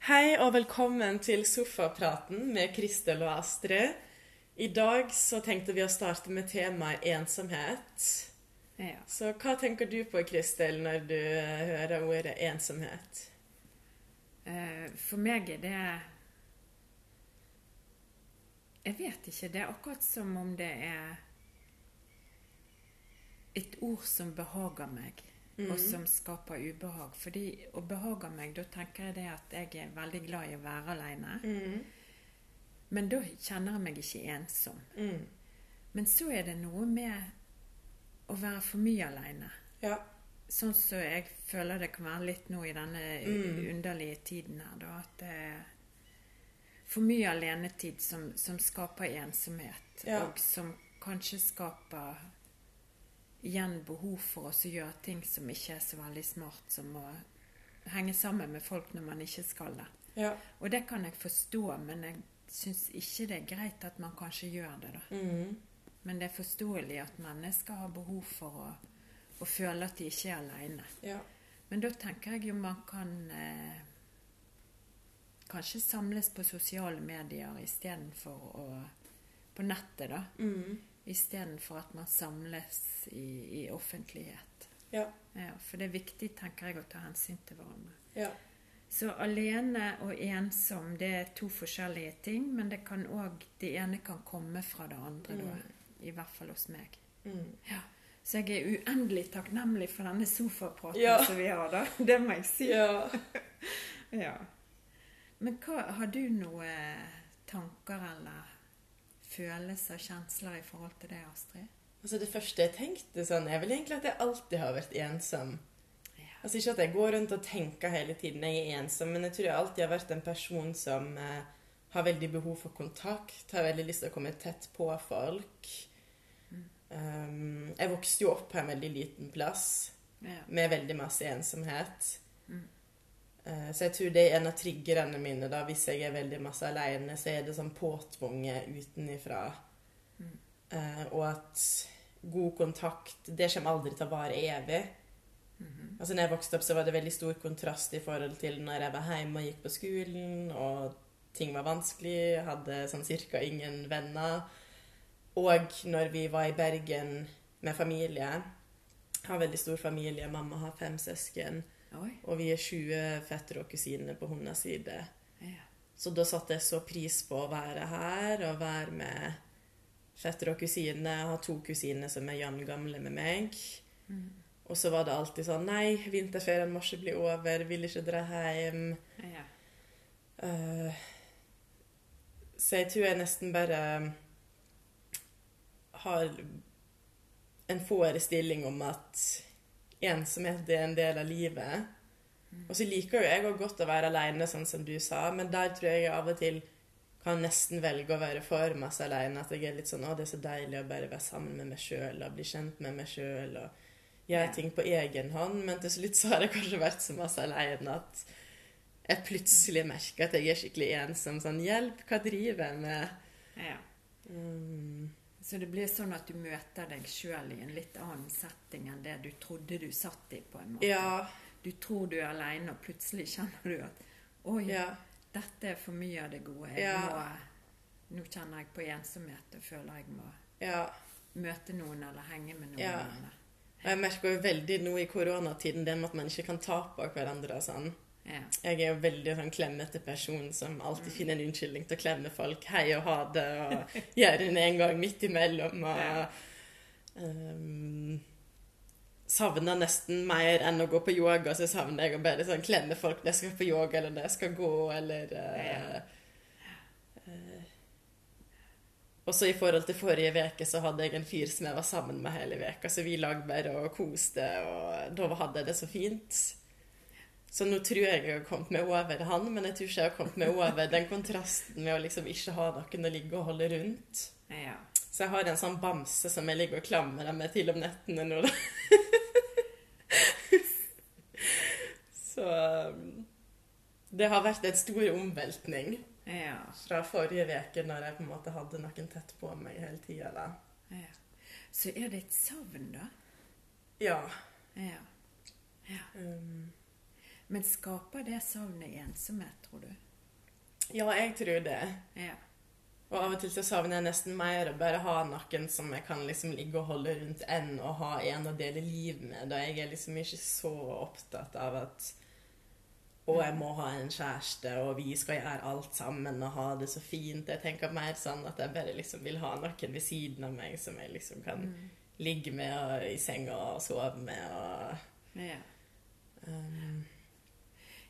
Hei og velkommen til Sofapraten med Kristel og Astrid. I dag så tenkte vi å starte med temaet ensomhet. Ja. Så hva tenker du på, Kristel, når du eh, hører ordet ensomhet? Eh, For meg er det Jeg vet ikke. Det er akkurat som om det er et ord som behager meg, og som skaper ubehag. Fordi å behage meg, da tenker jeg det at jeg er veldig glad i å være alene. Men da kjenner jeg meg ikke ensom. Mm. Men så er det noe med å være for mye alene. Ja. Sånn som jeg føler det kan være litt nå i denne underlige tiden her, da. At det er for mye alenetid som, som skaper ensomhet. Ja. Og som kanskje skaper igjen behov for oss å gjøre ting som ikke er så veldig smart, som å henge sammen med folk når man ikke skal det. Ja. Og det kan jeg forstå, men jeg syns ikke det er greit at man kanskje gjør det, da. Mm. Men det er forståelig at mennesker har behov for å, å føle at de ikke er alene. Ja. Men da tenker jeg jo man kan eh, kanskje samles på sosiale medier istedenfor å På nettet, da. Mm. Istedenfor at man samles i, i offentlighet. Ja. Ja, for det er viktig, tenker jeg, å ta hensyn til hverandre. Ja. Så alene og ensom, det er to forskjellige ting, men det kan òg Det ene kan komme fra det andre, da. I hvert fall hos meg. Mm. Ja. Så jeg er uendelig takknemlig for denne sofapraten Ja. som vi har, da. Det må jeg si. ja. Ja. Men hva, har du noen tanker eller følelser, kjensler i forhold til det, Astrid? Altså Det første jeg tenkte, sånn, er vel egentlig at jeg alltid har vært ensom. Ja. Altså Ikke at jeg går rundt og tenker hele tiden jeg er ensom, men jeg tror jeg alltid har vært en person som eh, har veldig behov for kontakt, har veldig lyst til å komme tett på folk. Um, jeg vokste jo opp på en veldig liten plass Ja. med veldig masse ensomhet. Mm. Eh, så jeg tror det er en av triggerne mine da, hvis jeg er veldig masse alene, så er det sånn påtvunget utenifra. Mm. Eh, og at god kontakt, det kommer aldri til å vare evig. Mhm. Altså når jeg vokste opp, så var det veldig stor kontrast i forhold til når jeg var hjemme og gikk på skolen, og ting var vanskelig, hadde sånn cirka ingen venner. Og når vi var i Bergen med familie. Jeg har veldig stor familie. Mamma har fem søsken. Oi. Og vi er 20 fettere og kusiner på hennes side. Ja. Så da satte jeg så pris på å være her og være med fettere og kusiner. Jeg har to kusiner som er jevngamle med meg. Mm. Og så var det alltid sånn Nei, vinterferien må ikke bli over. Vil ikke dra hjem. Ja. Uh, så jeg tror jeg nesten bare har en forestilling om at ensomhet er en del av livet. Og så liker jo jeg òg godt å være alene, sånn som du sa, men der tror jeg jeg av og til kan nesten velge å være for masse alene. At jeg er litt sånn Å, det er så deilig å bare være sammen med meg sjøl og bli kjent med meg sjøl og gjøre ting på egen hånd. Men til slutt så har jeg kanskje vært så masse alene at jeg plutselig merker at jeg er skikkelig ensom. Sånn Hjelp, hva driver jeg med? ja. Mm, Så det blir sånn at du møter deg sjøl i en litt annen setting enn det du trodde du satt i, på en måte. ja. Du tror du er aleine, og plutselig kjenner du at Oi, Ja. dette er for mye av det gode. Jeg Ja. må, nå kjenner jeg på ensomhet og føler jeg må ja. møte noen eller henge med noen. Eller. Jeg merker jo veldig nå i koronatiden det med at man ikke kan ta på hverandre og sånn. Ja. Jeg er jo veldig sånn klemmete person som alltid finner en unnskyldning til å klemme folk. Hei og ha det, og gjøre det en gang midt imellom. Og Ja. Um, savner nesten mer enn å gå på yoga, så savner jeg å bare sånn klemme folk når jeg skal på yoga, eller når jeg skal gå, eller uh, eh, Også i forhold til forrige uke så hadde jeg en fyr som jeg var sammen med hele veka, så vi lag bare og koste, og da hadde jeg det så fint. Så nå tror jeg jeg har kommet meg over han, men jeg tror ikke jeg har kommet meg over den kontrasten med å liksom ikke ha noen å ligge og holde rundt. ja. Så jeg har en sånn bamse som jeg ligger og klamrer meg til om nettene nå. da. Så um, det har vært en stor omveltning Ja. fra forrige uke, når jeg på en måte hadde noen tett på meg hele tida. da. ja. Så er det et savn, da? Ja. Ja. ja. Um, Men skaper det savnet ensomhet, tror du? Ja, jeg tror det. Ja. Og av og til så savner jeg nesten mer å bare ha noen som jeg kan liksom ligge og holde rundt, enn å ha en å dele liv med. Da jeg er liksom ikke så opptatt av at å, jeg må ha en kjæreste, og vi skal gjøre alt sammen og ha det så fint. Jeg tenker mer sånn at jeg bare liksom vil ha noen ved siden av meg som jeg liksom kan ligge med og, i senga og sove med og ja. um,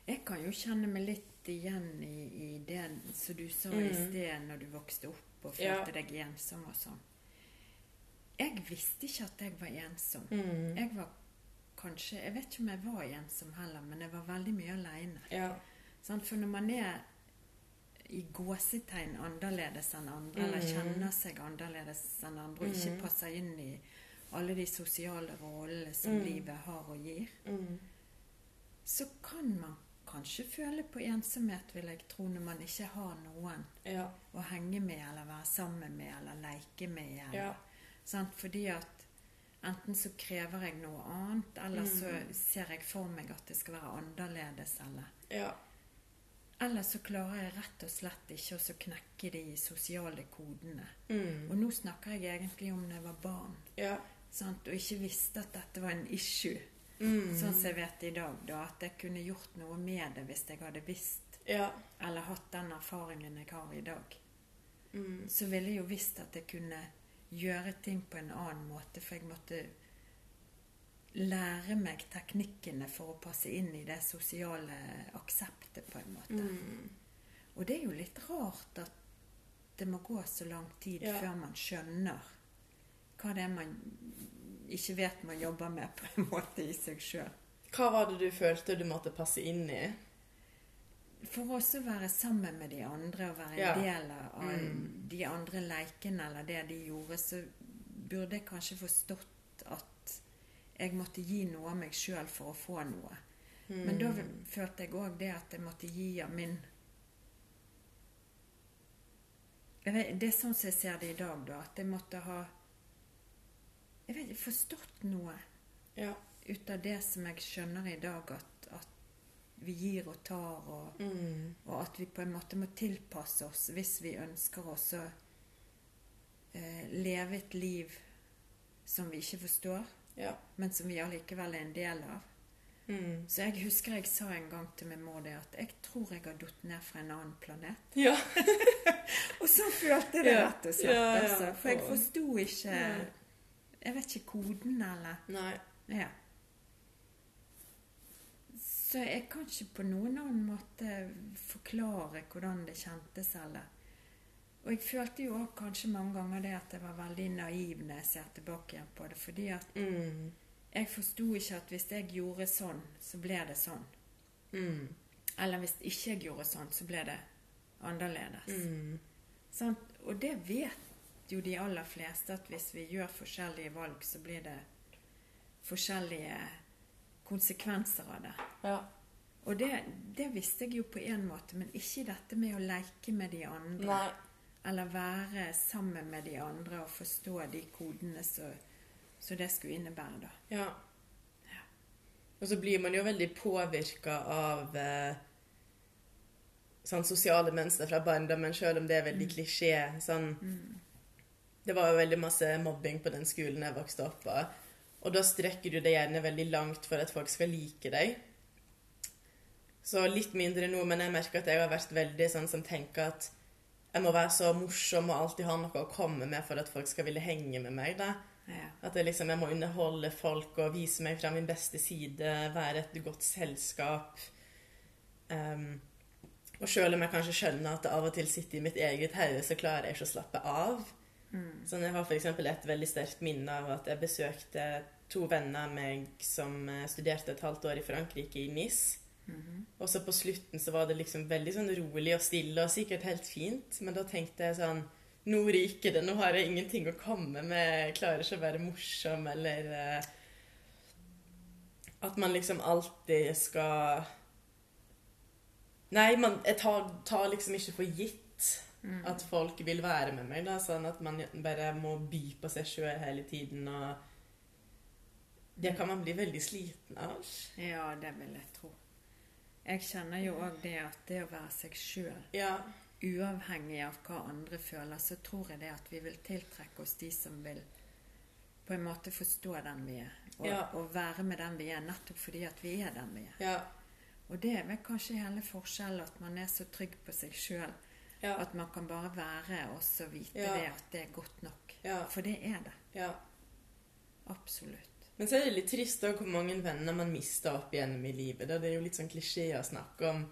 Jeg kan jo kjenne meg litt igjen i, i det som du sa i sted når du vokste opp og Ja. følte deg ensom og sånn. Jeg visste ikke at jeg var ensom. mm, Jeg var kanskje Jeg vet ikke om jeg var ensom heller, men jeg var veldig mye aleine. Ja. Sant? For når man er i gåsetegn annerledes enn andre, eller Mm. kjenner seg annerledes enn andre, og ikke passer inn i alle de sosiale rollene som Mm. livet har og gir, Mm, så kan man kanskje føle på ensomhet, vil jeg tro, når man ikke har noen ja. å henge med, eller være sammen med, eller leke med. Eller, Ja. sant? Fordi at enten så krever jeg noe annet, eller så Mm. ser jeg for meg at det skal være annerledes, eller Ja. Eller så klarer jeg rett og slett ikke å knekke de sosiale kodene. Mm, Og nå snakker jeg egentlig om da jeg var barn, ja. sant? og ikke visste at dette var en issue. Mm, Sånn som jeg vet i dag, da. At jeg kunne gjort noe med det hvis jeg hadde visst, ja. eller hatt den erfaringen jeg har i dag. Mm, Så ville jeg jo visst at jeg kunne gjøre ting på en annen måte, for jeg måtte lære meg teknikkene for å passe inn i det sosiale akseptet, på en måte. mm, Og det er jo litt rart at det må gå så lang tid Ja. før man skjønner hva det er man ikke vet man jobber med på en måte i seg sjøl. Hva var det du følte du måtte passe inn i? For også å være sammen med de andre og være Ja. en del av Mm. de andre leikene eller det de gjorde, så burde jeg kanskje forstått at jeg måtte gi noe av meg sjøl for å få noe. Men da Mm. følte jeg òg det at jeg måtte gi av min Det er sånn som jeg ser det i dag, da. At jeg måtte ha Jeg vet Forstått noe Ja. ut av det som jeg skjønner i dag, at, at vi gir og tar, og, Mm. og at vi på en måte må tilpasse oss hvis vi ønsker oss å eh, leve et liv som vi ikke forstår, Ja. men som vi allikevel er en del av. Mm. Så jeg husker jeg sa en gang til min mor det at jeg tror jeg har datt ned fra en annen planet. Ja. Og så følte jeg det rett og slett. Ja. Altså, for jeg forsto ikke. Jeg vet ikke koden, eller Nei. Ja. Så jeg kan ikke på noen annen måte forklare hvordan det kjentes eller Og jeg følte jo også kanskje mange ganger det at jeg var veldig naiv når jeg ser tilbake igjen på det. Fordi at Mm. jeg forsto ikke at hvis jeg gjorde sånn, så ble det sånn. Mm. Eller hvis ikke jeg gjorde sånn, så ble det annerledes. Mm. Sånn? Og det vet jo de aller fleste, at hvis vi gjør forskjellige valg, så blir det forskjellige konsekvenser av det. Ja. Og det, det visste jeg jo på en måte, men ikke dette med å leke med de andre. Nei. Eller være sammen med de andre og forstå de kodene som det skulle innebære, da. Ja. Og så blir man jo veldig påvirka av eh, sånn sosiale mønster fra barndommen, sjøl om det er veldig klisjé. Sånn Det var jo veldig masse mobbing på den skolen jeg vokste opp på. Og da strekker du deg gjerne veldig langt for at folk skal like deg. Så litt mindre nå, men jeg merker at jeg har vært veldig sånn som tenker at jeg må være så morsom og alltid ha noe å komme med for at folk skal ville henge med meg. da. Ja. At jeg, liksom, jeg må underholde folk og vise meg fra min beste side, være et godt selskap. Um, og selv om jeg kanskje skjønner at det av og til sitter i mitt eget hode, så klarer jeg ikke å slappe av. Mm. Sånn, jeg har f.eks. et veldig sterkt minne av at jeg besøkte to venner av meg som eh, studerte et halvt år i Frankrike, i Nis. Mm -hmm. Og så på slutten så var det liksom veldig sånn rolig og stille og sikkert helt fint. Men da tenkte jeg sånn Nå ryker det. Nå har jeg ingenting å komme med. Jeg klarer ikke å være morsom eller uh, At man liksom alltid skal Nei, man, jeg tar, tar liksom ikke for gitt Mm. at folk vil være med meg. da, Sånn at man bare må by på seg sjøl hele tiden. og Det kan man bli veldig sliten av. ja, det vil jeg tro. Jeg kjenner jo òg det at det å være seg sjøl, Ja. uavhengig av hva andre føler, så tror jeg det at vi vil tiltrekke oss de som vil på en måte forstå den vi er. Og, Ja. og være med den vi er, nettopp fordi at vi er den vi er. Ja. Og det er vel kanskje hele forskjellen, at man er så trygg på seg sjøl. Ja. At man kan bare være og så vite Ja. det at det er godt nok. Ja. For det er det. ja. Absolutt. Men så er det litt trist òg hvor mange venner man mister opp igjennom i livet. Da. Det er jo litt sånn klisjé å snakke om.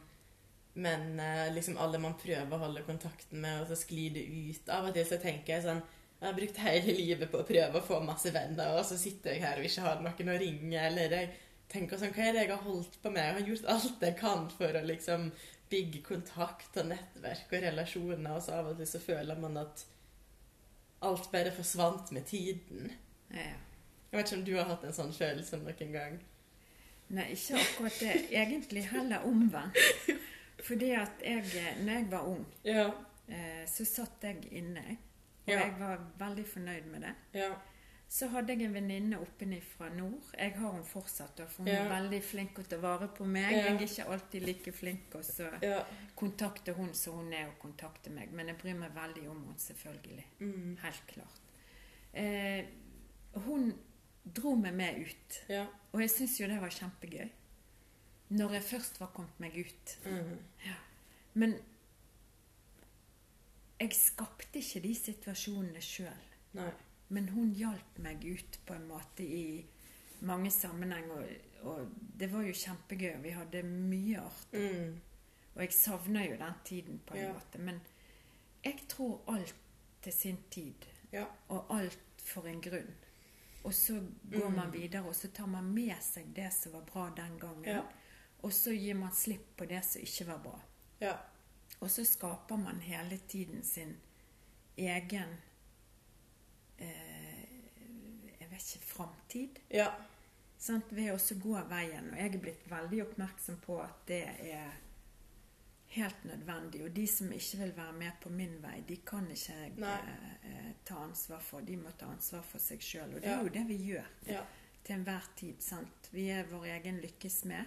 Men eh, liksom alle man prøver å holde kontakten med, og så sklir det ut. Av og til så tenker jeg sånn Jeg har brukt hele livet på å prøve å få masse venner, og så sitter jeg her og ikke har noen å ringe. Eller jeg tenker sånn Hva er det jeg har holdt på med? Jeg har gjort alt jeg kan for å liksom bygge kontakt og nettverk og relasjoner, og så av og til så føler man at alt bare forsvant med tiden. Ja. Jeg vet ikke om du har hatt en sånn følelse noen gang? Nei, ikke akkurat det. Egentlig heller omvendt. Fordi at jeg, når jeg var ung, Ja. eh, så satt jeg inne. Og Ja. jeg var veldig fornøyd med det. Ja. Så hadde jeg en venninne oppenifra nord. Jeg har henne fortsatt, for hun Ja. er veldig flink til å vare på meg. Ja. Jeg er ikke alltid like flink til å Ja. kontakte hun som hun er å kontakte meg. Men jeg bryr meg veldig om henne, selvfølgelig. Mm. Helt klart. Eh, hun dro meg med ut. Ja. Og jeg syns jo det var kjempegøy. Når jeg først var kommet meg ut. Mm. Men jeg skapte ikke de situasjonene sjøl. Men hun hjalp meg ut på en måte i mange sammenhenger. Og, og det var jo kjempegøy. Vi hadde mye artig. Mm. Og jeg savner jo den tiden på en Ja. måte. Men jeg tror alt til sin tid. Ja. Og alt for en grunn. Og så går Mm. man videre, og så tar man med seg det som var bra den gangen. Ja. Og så gir man slipp på det som ikke var bra. Ja. Og så skaper man hele tiden sin egen eh, Jeg vet ikke framtid. Ja. Sant? Ved å gå veien. Og jeg er blitt veldig oppmerksom på at det er helt nødvendig. Og de som ikke vil være med på min vei, de kan ikke jeg eh, eh, ta ansvar for. De må ta ansvar for seg sjøl. Og det Ja. er jo det vi gjør Ja. til enhver tid. sant? Vi er vår egen lykkes med.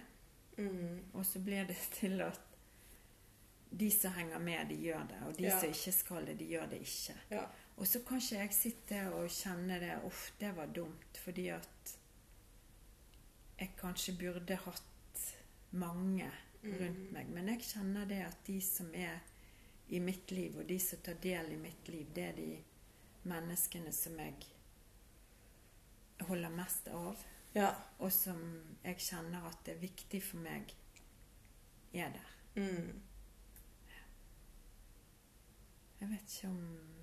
Mm. Og så blir det til at de som henger med, de gjør det. Og de Ja. som ikke skal det, de gjør det ikke. Og så kan ikke jeg sitte og kjenne det Uff, det var dumt. Fordi at jeg kanskje burde hatt mange rundt meg. Men jeg kjenner det at de som er i mitt liv, og de som tar del i mitt liv, det er de menneskene som jeg holder mest av. Ja. Og som jeg kjenner at det er viktig for meg, er der. Mm. Jeg vet ikke om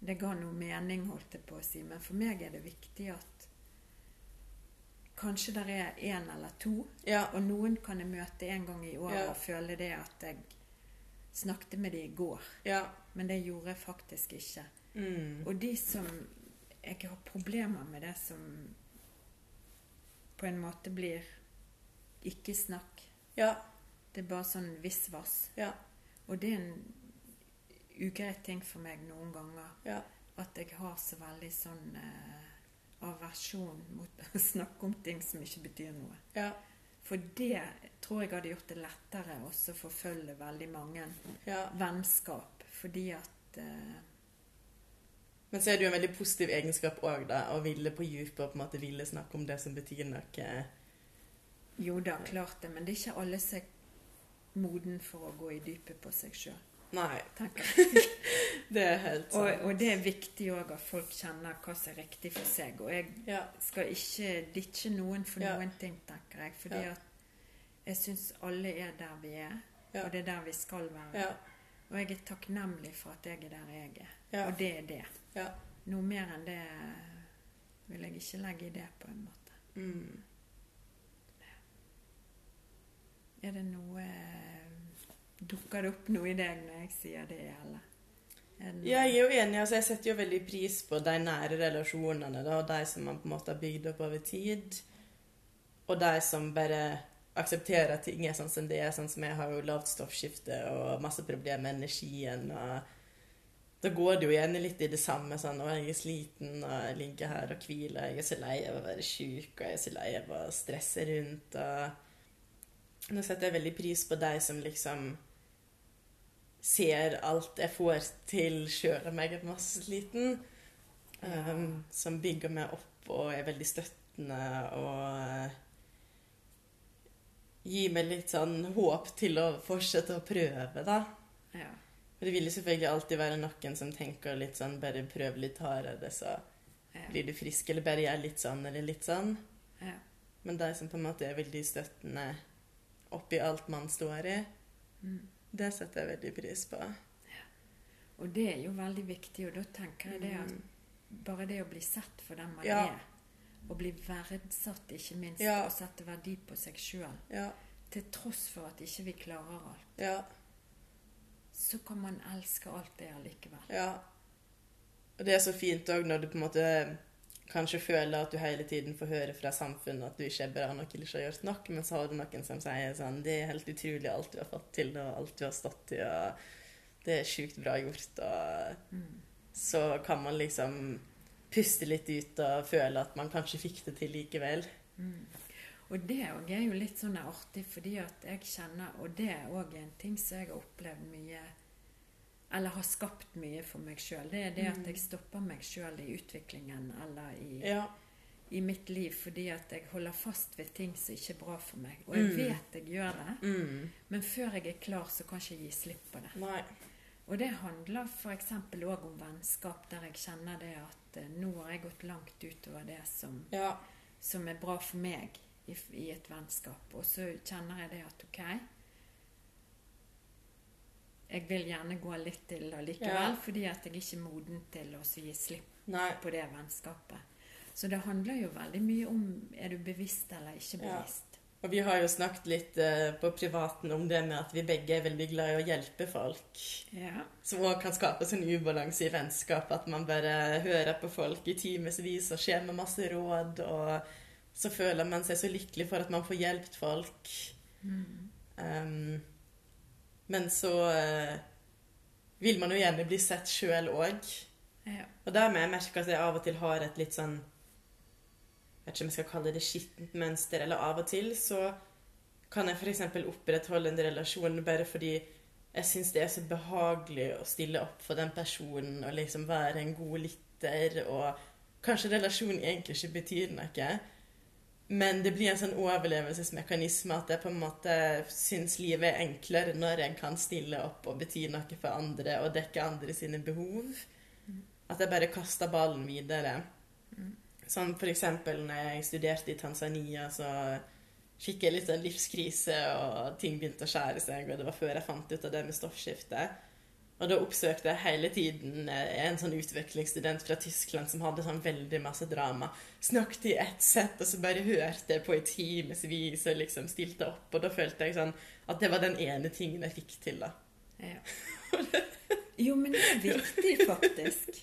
det ga noe mening, holdt jeg på å si, men for meg er det viktig at kanskje det er én eller to, Ja. og noen kan jeg møte en gang i året Ja. og føle det at jeg snakket med dem i går, Ja. men det gjorde jeg faktisk ikke. Mm. Og de som jeg har problemer med det som på en måte blir ikke snakk. Ja. Det er bare sånn visvas. Ja. Og det er en ugrei ting for meg noen ganger. Ja. At jeg har så veldig sånn eh, aversjon mot å snakke om ting som ikke betyr noe. Ja. For det tror jeg hadde gjort det lettere også å forfølge veldig mange Ja. vennskap. Fordi at eh, Men så er det jo en veldig positiv egenskap òg, da. Å ville på dypet og på en måte ville snakke om det som betyr noe. Jo da, klart det, men det er ikke alle som er moden for å gå i dypet på seg sjøl. Nei. Det er helt Og, sant. og det er viktig òg at folk kjenner hva som er riktig for seg. Og jeg Ja. skal ikke ditche noen for Ja. noen ting, tenker jeg. Fordi Ja. at jeg syns alle er der vi er, Ja. og det er der vi skal være. Og jeg er takknemlig for at jeg er der jeg er. Og det er det. Ja. Noe mer enn det vil jeg ikke legge i det, på en måte. Mm. Er det noe Dukker det opp noe i deg når jeg sier det, eller? En, Ja, jeg er jo enig. altså Jeg setter jo veldig pris på de nære relasjonene. Da, og de som man på en måte har bygd opp over tid. Og de som bare aksepterer at ting er sånn som det er. Sånn som jeg har jo lavt stoffskifte og masse problemer med energien. og Da går det jo gjerne litt i det samme. sånn, og Jeg er sliten, og jeg ligger her og hviler. Jeg er så lei av å være sjuk, og jeg er så lei av å stresse rundt. og Nå setter jeg veldig pris på de som liksom ser alt jeg får til sjøl om jeg er masse liten. Um, som bygger meg opp og er veldig støttende og gir meg litt sånn håp til å fortsette å prøve, da. Ja. Det vil jo selvfølgelig alltid være noen som tenker litt sånn Bare prøv litt hardere, så Ja. blir du frisk. Eller bare gjør litt sånn eller litt sånn. ja. Men de som på en måte er veldig støttende oppi alt man står i, Mm. Det setter jeg veldig pris på. Og det er jo veldig viktig, og da tenker jeg det at Mm. bare det å bli sett for den man Ja. er, og bli verdsatt, ikke minst, Ja. og sette verdi på seg sjøl, Ja. til tross for at ikke vi klarer alt, Ja. så kan man elske alt det allikevel. Ja. Og det er så fint òg når du på en måte kanskje føler at du hele tiden får høre fra samfunnet at du ikke er bra nok eller ikke har gjort nok, men så har du noen som sier sånn Det er helt utrolig alt du har fått til, og alt du har stått i, og det er sjukt bra gjort, og Mm. så kan man liksom puste litt ut og føle at man kanskje fikk det til likevel. Mm. Og det òg er jo litt sånn artig, fordi at jeg kjenner Og det er òg en ting som jeg har opplevd mye Eller har skapt mye for meg sjøl. Det er det at jeg stopper meg sjøl i utviklingen eller i, Ja. i mitt liv fordi at jeg holder fast ved ting som ikke er bra for meg. Og jeg Mm. vet jeg gjør det, Mm. men før jeg er klar, så kan jeg ikke gi slipp på det. Nei. Og det handler f.eks. òg om vennskap, der jeg kjenner det at eh, nå har jeg gått langt utover det som, Ja. som er bra for meg i, i et vennskap. Og så kjenner jeg det at ok Jeg vil gjerne gå litt til allikevel, Ja. fordi at jeg ikke er moden til å gi slipp Nei. på det vennskapet. Så det handler jo veldig mye om er du bevisst eller ikke Ja. bevisst. Og vi har jo snakket litt uh, på privaten om det med at vi begge er veldig glad i å hjelpe folk. Ja. Som òg kan skape sånn ubalanse i vennskap. At man bare hører på folk i timevis og skjer med masse råd. Og så føler man seg så lykkelig for at man får hjulpet folk. Mm. Um, men så eh, vil man jo gjerne bli sett sjøl òg. ja. Og der må jeg merke at jeg av og til har et litt sånn Jeg vet ikke om jeg skal kalle det skittent mønster, eller av og til så kan jeg f.eks. opprettholde en relasjon bare fordi jeg syns det er så behagelig å stille opp for den personen og liksom være en god lytter, og kanskje relasjonen egentlig ikke betyr noe. Men det blir en sånn overlevelsesmekanisme at jeg på en måte syns livet er enklere når jeg kan stille opp og bety noe for andre og dekke andre sine behov. At jeg bare kaster ballen videre. Som for eksempel når jeg studerte i Tanzania, så fikk jeg litt sånn livskrise, og ting begynte å skjære seg, og det var før jeg fant ut av det med stoffskifte. Og da oppsøkte jeg hele tiden eh, en sånn utvekslingsstudent fra Tyskland som hadde sånn veldig masse drama. Snakket i ett sett, og så bare hørte jeg på i timevis og liksom stilte opp. Og da følte jeg sånn at det var den ene tingen jeg fikk til, da. Ja. Jo, men det er viktig, faktisk.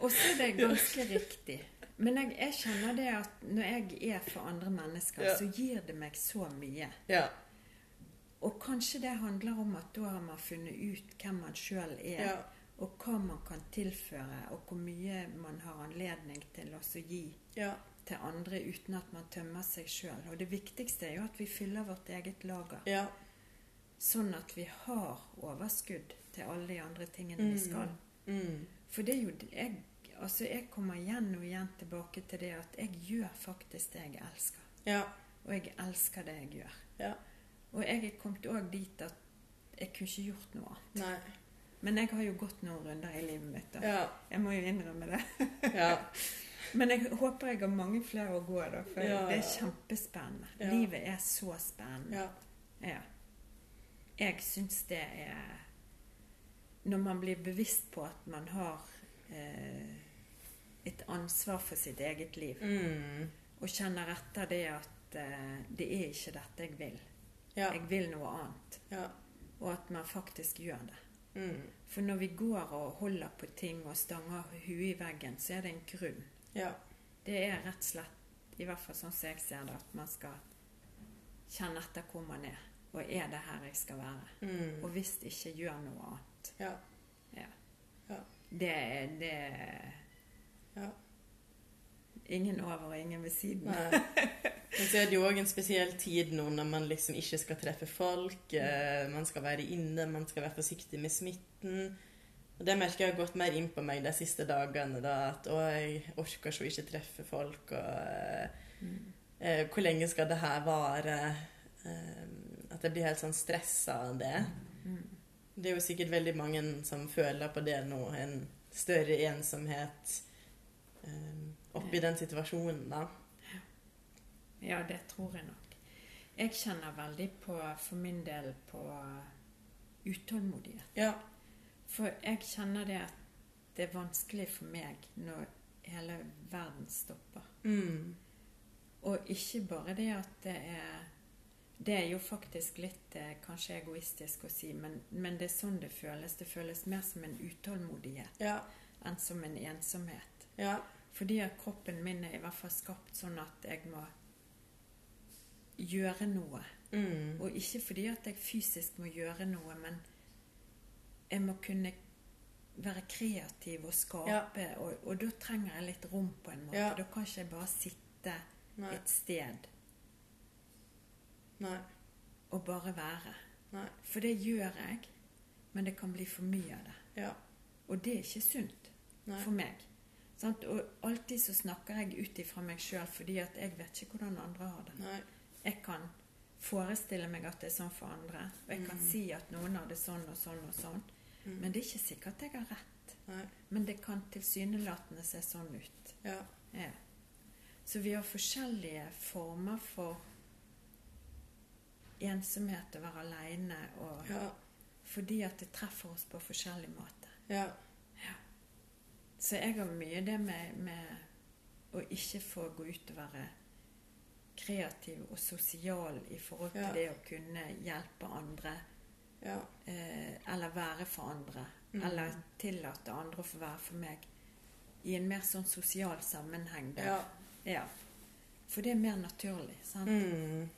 Og så er det ganske riktig. Men jeg, jeg kjenner det at når jeg er for andre mennesker, Ja. så gir det meg så mye. Ja. Og kanskje det handler om at da har man funnet ut hvem man sjøl er, Ja. og hva man kan tilføre, og hvor mye man har anledning til å gi Ja. til andre uten at man tømmer seg sjøl. Og det viktigste er jo at vi fyller vårt eget lager, Ja. sånn at vi har overskudd til alle de andre tingene vi skal. Mm. For det er jo jeg, altså jeg kommer igjen og igjen tilbake til det at jeg gjør faktisk det jeg elsker. Ja. Og jeg elsker det jeg gjør. Ja. Og jeg er kommet òg dit at jeg kunne ikke gjort noe annet. Nei. Men jeg har jo gått noen runder i livet mitt. Da. Ja. Jeg må jo innrømme det. Ja. Men jeg håper jeg har mange flere å gå, da. For Ja, det er kjempespennende. Livet er så spennende. Ja. Ja. Jeg syns det er Når man blir bevisst på at man har eh, et ansvar for sitt eget liv, Mm. og kjenner etter det at eh, det er ikke dette jeg vil. Ja. Jeg vil noe annet. Ja. Og at man faktisk gjør det. Mm. For når vi går og holder på ting og stanger huet i veggen, så er det en grunn. Ja. Det er rett og slett, i hvert fall sånn som jeg ser det, at man skal kjenne etter hvor man er. Og er det her jeg skal være? Mm. Og hvis ikke, gjør noe annet. Ja. Ja. Ja. Det er det Ja. Ingen over og ingen ved siden. Nei. Men så er det jo òg en spesiell tid nå når man liksom ikke skal treffe folk. Eh, man skal være inne, man skal være forsiktig med smitten. Og Det merker jeg har gått mer inn på meg de siste dagene. da, At å, jeg orker så ikke treffe folk. og mm. eh, Hvor lenge skal det her vare? Eh, at jeg blir helt sånn stressa av det. Det er jo sikkert veldig mange som føler på det nå. En større ensomhet eh, oppi den situasjonen, da. Ja, det tror jeg nok. Jeg kjenner veldig på, for min del, på utålmodighet. Ja. For jeg kjenner det at det er vanskelig for meg når hele verden stopper. Mm. Og ikke bare det at det er Det er jo faktisk litt eh, kanskje egoistisk å si, men, men det er sånn det føles. Det føles mer som en utålmodighet Ja. enn som en ensomhet. Ja. Fordi at kroppen min er i hvert fall skapt sånn at jeg må gjøre noe. Mm. Og ikke fordi at jeg fysisk må gjøre noe, men jeg må kunne være kreativ og skape. Og, og da trenger jeg litt rom på en måte. Ja. Da kan ikke jeg bare sitte Nei. et sted Nei. og bare være. Nei. For det gjør jeg, men det kan bli for mye av det. Ja. Og det er ikke sunt for meg. Sant? Og alltid så snakker jeg ut ifra meg sjøl, fordi at jeg vet ikke hvordan andre har det. Nei. Jeg kan forestille meg at det er sånn for andre, og jeg kan Mm. si at noen har det sånn og sånn og sånn, Mm. men det er ikke sikkert jeg har rett. Nei. Men det kan tilsynelatende se sånn ut. Ja. Ja. Så vi har forskjellige former for ensomhet, å være aleine, og Ja. fordi at det treffer oss på forskjellig måte. Ja. Så jeg har mye det med, med å ikke få gå ut og være kreativ og sosial i forhold til Ja. det å kunne hjelpe andre, Ja. eh, eller være for andre, Mm. eller tillate andre å få være for meg, i en mer sånn sosial sammenheng. Der. Ja. Ja. For det er mer naturlig. sant? Mm.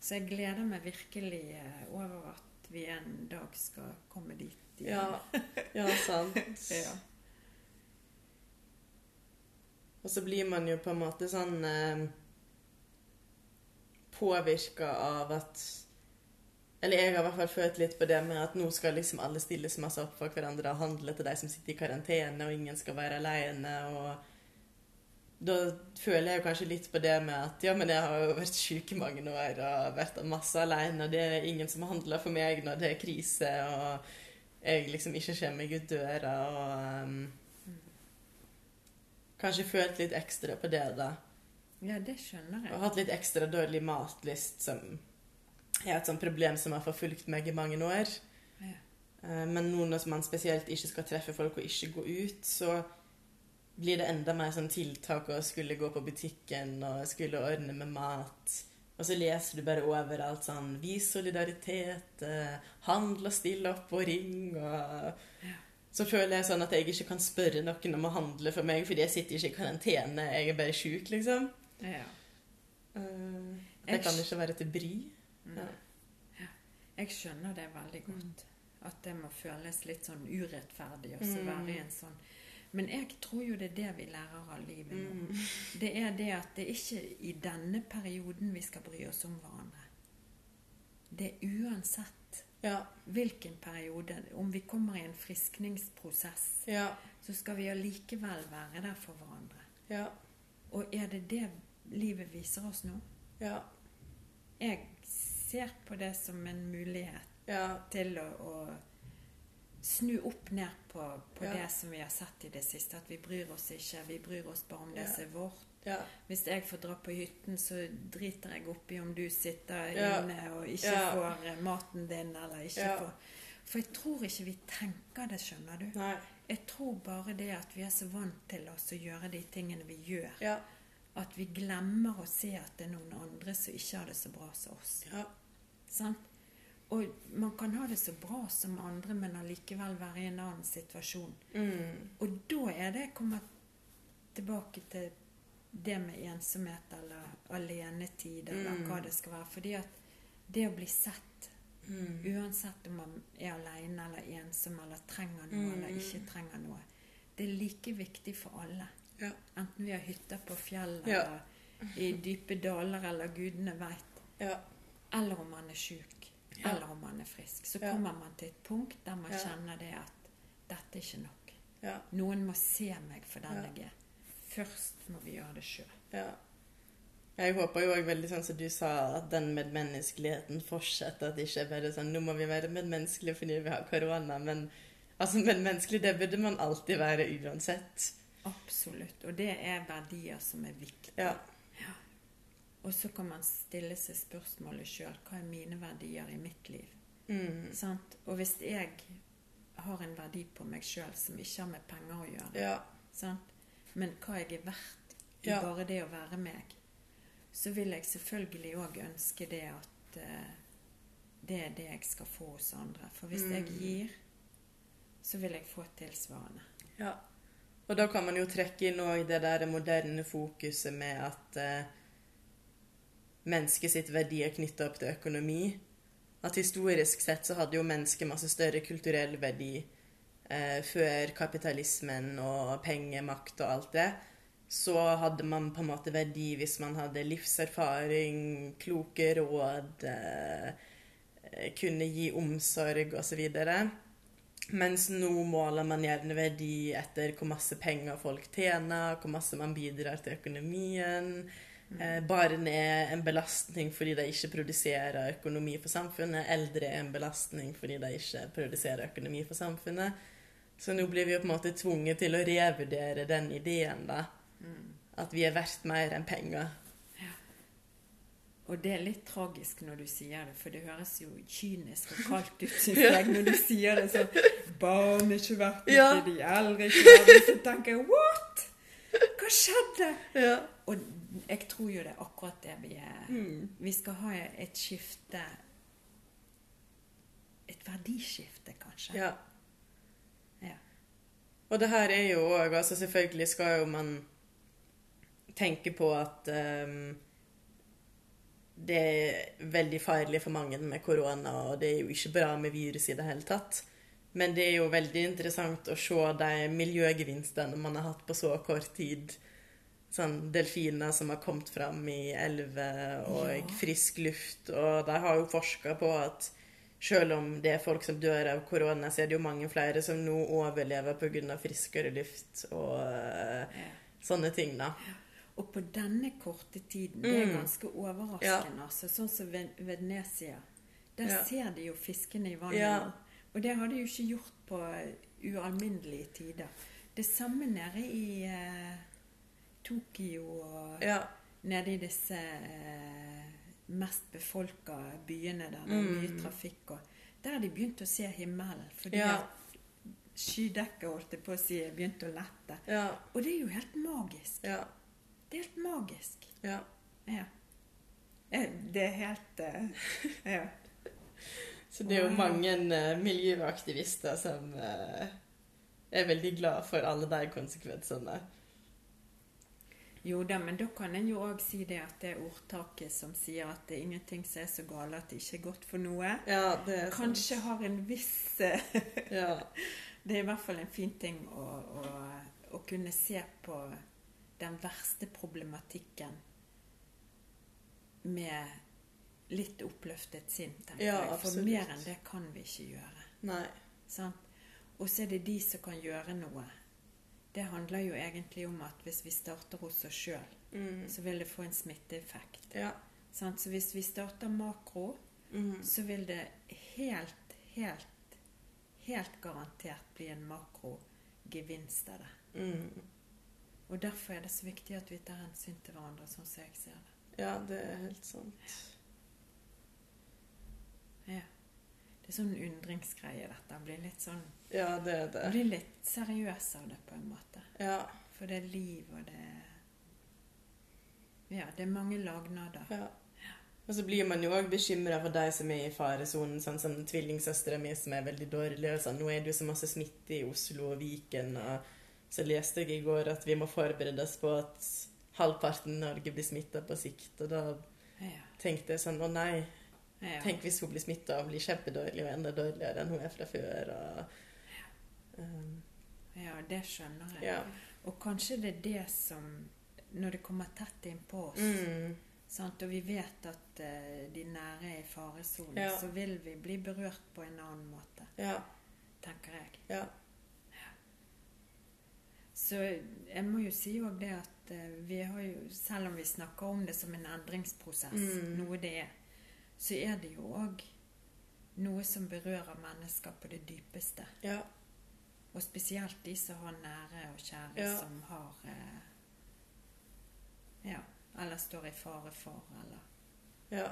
Så jeg gleder meg virkelig eh, over at vi en dag skal komme dit igjen. Ja. ja, sant. Ja. Og så blir man jo på en måte sånn eh, påvirka av at Eller jeg har i hvert fall følt litt på det med at nå skal liksom alle stille så masse opp for hverandre og handle til de som sitter i karantene, og ingen skal være alene. Og da føler jeg kanskje litt på det med at ja, men jeg har jo vært syk i mange år og vært masse alene, og det er ingen som handler for meg når det er krise, og jeg liksom ikke kommer meg ut døra. og... um, Kanskje følt litt ekstra på det, da. Ja, det skjønner jeg. Og hatt litt ekstra dårlig matlyst, som er et sånt problem som har forfulgt meg i mange år. Ja. Eh, Men nå når man spesielt ikke skal treffe folk og ikke gå ut, så blir det enda mer sånn tiltak å skulle gå på butikken og skulle ordne med mat. Og så leser du bare overalt sånn 'Vis solidaritet', eh, 'Handl og still opp og ring', og så føler jeg sånn at jeg ikke kan spørre noen om å handle for meg, fordi jeg sitter ikke i karantene, jeg er bare sjuk, liksom. Ja. Uh, det kan ikke være til bry. Ja. Jeg skjønner det veldig godt. At det må føles litt sånn urettferdig å Mm. være i en sånn Men jeg tror jo det er det vi lærer av livet nå. Mm. Det er det at det er ikke i denne perioden vi skal bry oss om hverandre. Det er uansett Ja. hvilken periode. Om vi kommer i en friskningsprosess, Ja. så skal vi allikevel være der for hverandre. Ja. Og er det det livet viser oss nå? Ja. Jeg ser på det som en mulighet Ja. til å, å snu opp ned på, på Ja. det som vi har sett i det siste. At vi bryr oss ikke. Vi bryr oss bare om det som er vårt. Ja. Hvis jeg får dra på hytten, så driter jeg oppi om du sitter inne og ikke får eh, maten din, eller ikke får For jeg tror ikke vi tenker det, skjønner du. Nei. Jeg tror bare det at vi er så vant til oss å gjøre de tingene vi gjør, Ja. At vi glemmer å se at det er noen andre som ikke har det så bra som oss. Ja. Sant? Og man kan ha det så bra som andre, men allikevel være i en annen situasjon. Mm. Og da er det kommer tilbake til det med ensomhet eller alenetid, eller Mm. hva det skal være. Fordi at det å bli sett, Mm. uansett om man er alene eller ensom eller trenger noe Mm. eller ikke trenger noe, det er like viktig for alle. Ja. Enten vi har hytter på fjellet Ja. eller i dype daler, eller gudene veit. Ja. Eller om man er sjuk, eller om man er frisk. Så kommer man til et punkt der man kjenner det at dette er ikke nok. Ja. Noen må se meg for den jeg er. Først må vi gjøre det sjøl. Jeg håper jo òg veldig sånn som du sa, at den medmenneskeligheten fortsetter. At det ikke er bare sånn Nå må vi være medmenneskelige fordi vi har korona. Men altså, medmenneskelig, det burde man alltid være uansett. Absolutt. Og det er verdier som er viktige. Ja. Og så kan man stille seg spørsmålet sjøl hva er mine verdier i mitt liv? Mm. Sant? Og hvis jeg har en verdi på meg sjøl som ikke har med penger å gjøre, Ja. sant? men hva jeg er verdt i Ja. bare det å være meg, så vil jeg selvfølgelig òg ønske det at uh, det er det jeg skal få hos andre. For hvis jeg Mm. gir, så vil jeg få tilsvarende. Ja. Og da kan man jo trekke inn òg det der moderne fokuset med at eh, mennesket sitt verdi er knytta opp til økonomi. At historisk sett så hadde jo mennesket masse større kulturell verdi eh, før kapitalismen og pengemakt og alt det. Så hadde man på en måte verdi hvis man hadde livserfaring, kloke råd, eh, eh, kunne gi omsorg osv. Mens nå måler man gjerne verdi etter hvor masse penger folk tjener, hvor masse man bidrar til økonomien. Eh, barn er en belastning fordi de ikke produserer økonomi for samfunnet. Eldre er en belastning fordi de ikke produserer økonomi for samfunnet. Så nå blir vi jo på en måte tvunget til å revurdere den ideen, da. At vi er verdt mer enn penger. Og det er litt tragisk når du sier det, for det høres jo kynisk og kaldt ut synes jeg når du sier det sånn Barn er ikke verdt noe, Ja. de eldre ikke verdt. Så tenker jeg what? Hva skjedde? Ja. Og jeg tror jo det er akkurat det vi er. Mm. Vi skal ha et skifte Et verdiskifte, kanskje. ja. Ja. Og det her er jo òg altså Selvfølgelig skal jo man tenke på at ehm, det er veldig farlig for mange med korona, og det er jo ikke bra med virus i det hele tatt. Men det er jo veldig interessant å se de miljøgevinstene man har hatt på så kort tid. Sånn delfiner som har kommet fram i elver, og Ja. frisk luft. Og de har jo forska på at selv om det er folk som dør av korona, så er det jo mange flere som nå overlever pga. friskere luft og Ja. sånne ting, da. Og på denne korte tiden, det er Mm. ganske overraskende. Altså, sånn som Ven- Venezia. Der Ja. ser de jo fiskene i vannet. Ja. Og det har de jo ikke gjort på ualminnelige tider. Det samme nede i eh, Tokyo og Ja. nede i disse eh, mest befolka byene der det er mye Mm. trafikk. Og der har de begynt å se himmelen. Fordi Ja. at skydekket, holdt jeg på å si, begynte begynt å lette. Ja. Og det er jo helt magisk. Ja. Det er helt magisk. ja. Ja. Eh, Det er helt eh, Ja. Så det er jo mange eh, miljøaktivister som er veldig glad for alle de konsekvensene. Jo da, men da kan en jo òg si det at det er ordtaket som sier at det er ingenting som er så gale at det ikke er godt for noe. Ja, det er sant. Kanskje har en viss Ja. Det er i hvert fall en fin ting å, å, å kunne se på den verste problematikken med litt oppløftet sinn, tenker Ja, jeg. For mer enn det kan vi ikke gjøre. Nei. Sant? Og så er det de som kan gjøre noe. Det handler jo egentlig om at hvis vi starter hos oss sjøl, Mm. så vil det få en smitteeffekt. Ja. Sant? Så hvis vi starter makro, Mm. så vil det helt, helt, helt garantert bli en makrogevinst av det. Mm. Og derfor er det så viktig at vi tar hensyn til hverandre, sånn som jeg ser det. Ja, det er helt sant. Ja. Det er sånn undringsgreie, dette. Blir litt sånn Ja, det er det. Blir litt seriøs av det, på en måte. Ja. For det er liv, og det er Ja, det er mange lagnader. ja. Og så blir man jo òg bekymra for de som er i faresonen, sånn som tvillingsøstera mi som er veldig dårlig. Og sånn. Nå er det jo så masse smitte i Oslo og Viken, og så leste jeg i går at vi må forberede oss på at halvparten av Norge blir smitta på sikt. Og da Ja. tenkte jeg sånn Å nei, ja. tenk hvis hun blir smitta og blir kjempedårlig og enda dårligere enn hun er fra før. Og, um, ja, det skjønner jeg. ja. Og kanskje det er det som når det kommer tett innpå oss, Mm. sant? og vi vet at uh, de nære er i faresonen, så vil vi bli berørt på en annen måte, Ja. tenker jeg. Ja. Så jeg må jo si òg det at eh, vi har jo, selv om vi snakker om det som en endringsprosess, Mm. noe det er, så er det jo òg noe som berører mennesker på det dypeste. Ja. Og spesielt de som har nære og kjære Ja. som har eh, Ja, eller står i fare for, eller Ja.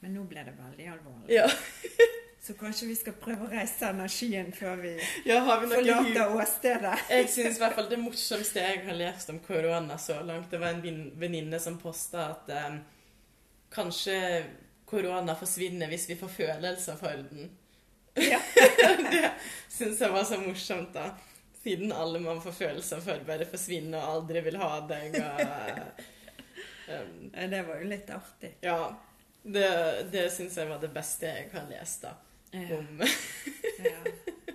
Men nå ble det veldig alvorlig. ja. Så kanskje vi skal prøve å reise energien før vi ja vi forlater åstedet. Jeg syns i hvert fall det morsomste jeg har lest om korona så langt, det var en venninne som posta at eh, kanskje korona forsvinner hvis vi får følelser for den. Ja. det syns jeg var så morsomt, da. Siden alle man får følelser for, bare forsvinner og aldri vil ha deg. Og, um, Det var jo litt artig. ja. Det, det syns jeg var det beste jeg har lest, da. Ja. Om Ja.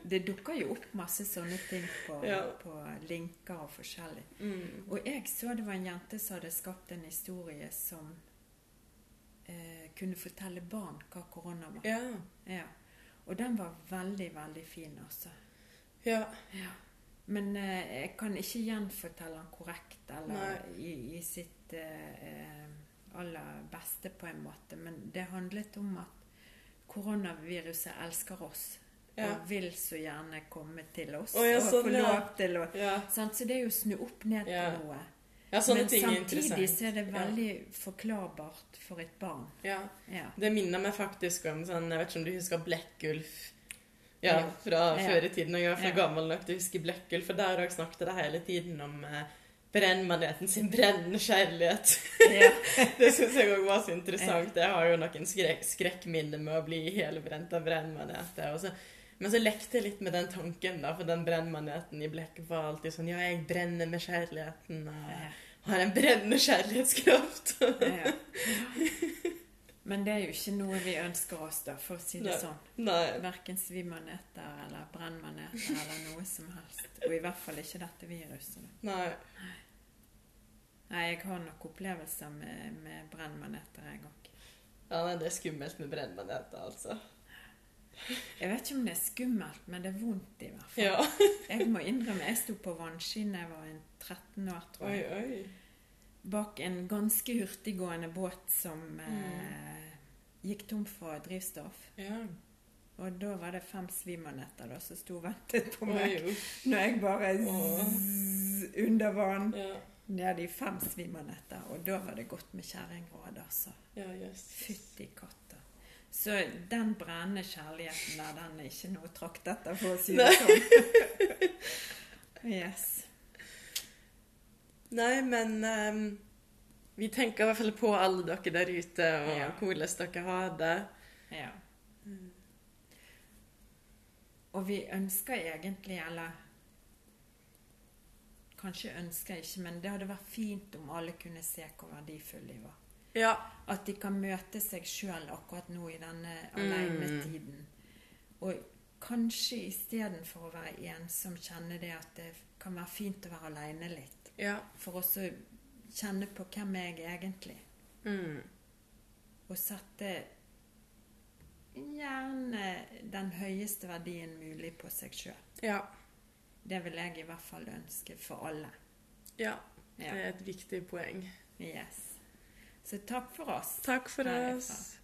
Det dukker jo opp masse sånne ting på, Ja. på linker og forskjellig. mm. Og jeg så det var en jente som hadde skapt en historie som eh, kunne fortelle barn hva korona var. Ja. Ja. Og den var veldig, veldig fin, altså. Ja. Men eh, jeg kan ikke gjenfortelle den korrekt eller i, i sitt eh, eh, aller beste, på en måte. Men det handlet om at koronaviruset elsker oss. Ja. Og vil så gjerne komme til oss oh, ja, og sånn, få lov til å Ja. Så det er jo å snu opp ned Ja. på noe. ja, Men samtidig så er det Ja. veldig forklarbart for et barn. Ja. Ja. Det minner meg faktisk om sånn Jeg vet ikke om du husker Blekkulf? Ja, Ja. fra Ja. før i tiden. Og jeg er for Ja. gammel nok til å huske Blekkulf, for der òg snakket det hele tiden om eh, brennmaneten sin brennende kjærlighet. Ja. det syns jeg òg var så interessant. Jeg har jo noen skrek, skrekkminner med å bli helbrent av brennmaneter. Men så lekte jeg litt med den tanken, da, for den brennmaneten i blekket var alltid sånn Ja, jeg brenner med kjærligheten. Og Ja. har en brennende kjærlighetskraft. Ja. Men det er jo ikke noe vi ønsker oss, da, for å si det Nei. sånn. Nei. Verken svimaneter eller brennmaneter eller noe som helst. Og i hvert fall ikke dette viruset. Nei. Nei. Nei, jeg har nok opplevelser med, med brennmaneter, jeg òg. Ja, nei, det er skummelt med brennmaneter, altså. Jeg vet ikke om det er skummelt, men det er vondt i hvert fall. Ja. Jeg må innrømme, jeg sto på vannski da jeg var en 13 år, tror jeg. oi. oi. Bak en ganske hurtiggående båt som eh, gikk tom for drivstoff. Ja. Og da var det fem svimanetter da, som sto og ventet på meg. Oi, Når jeg bare zzz, under vann Ja. Ned de fem svimanetter. Og da var det godt med kjerringråd, altså. Ja, yes. Fytti katta. Så den brennende kjærligheten der, den er ikke noe trakt etter, for å si det sånn. yes. Nei, men um, vi tenker i hvert fall på alle dere der ute, og Ja. hvordan dere har det. Ja. Og vi ønsker egentlig, eller Kanskje ønsker jeg ikke, men det hadde vært fint om alle kunne se hvor verdifulle de var. Ja. At de kan møte seg sjøl akkurat nå i denne Mm. alenetiden. Og kanskje istedenfor å være ensom, kjenne det at det kan være fint å være aleine litt. Ja. For også kjenne på hvem er jeg egentlig. Mm. Og sette gjerne den høyeste verdien mulig på seg sjøl. Ja. Det vil jeg i hvert fall ønske for alle. Ja. Det er et viktig poeng. Yes. Så takk for oss. Takk for oss.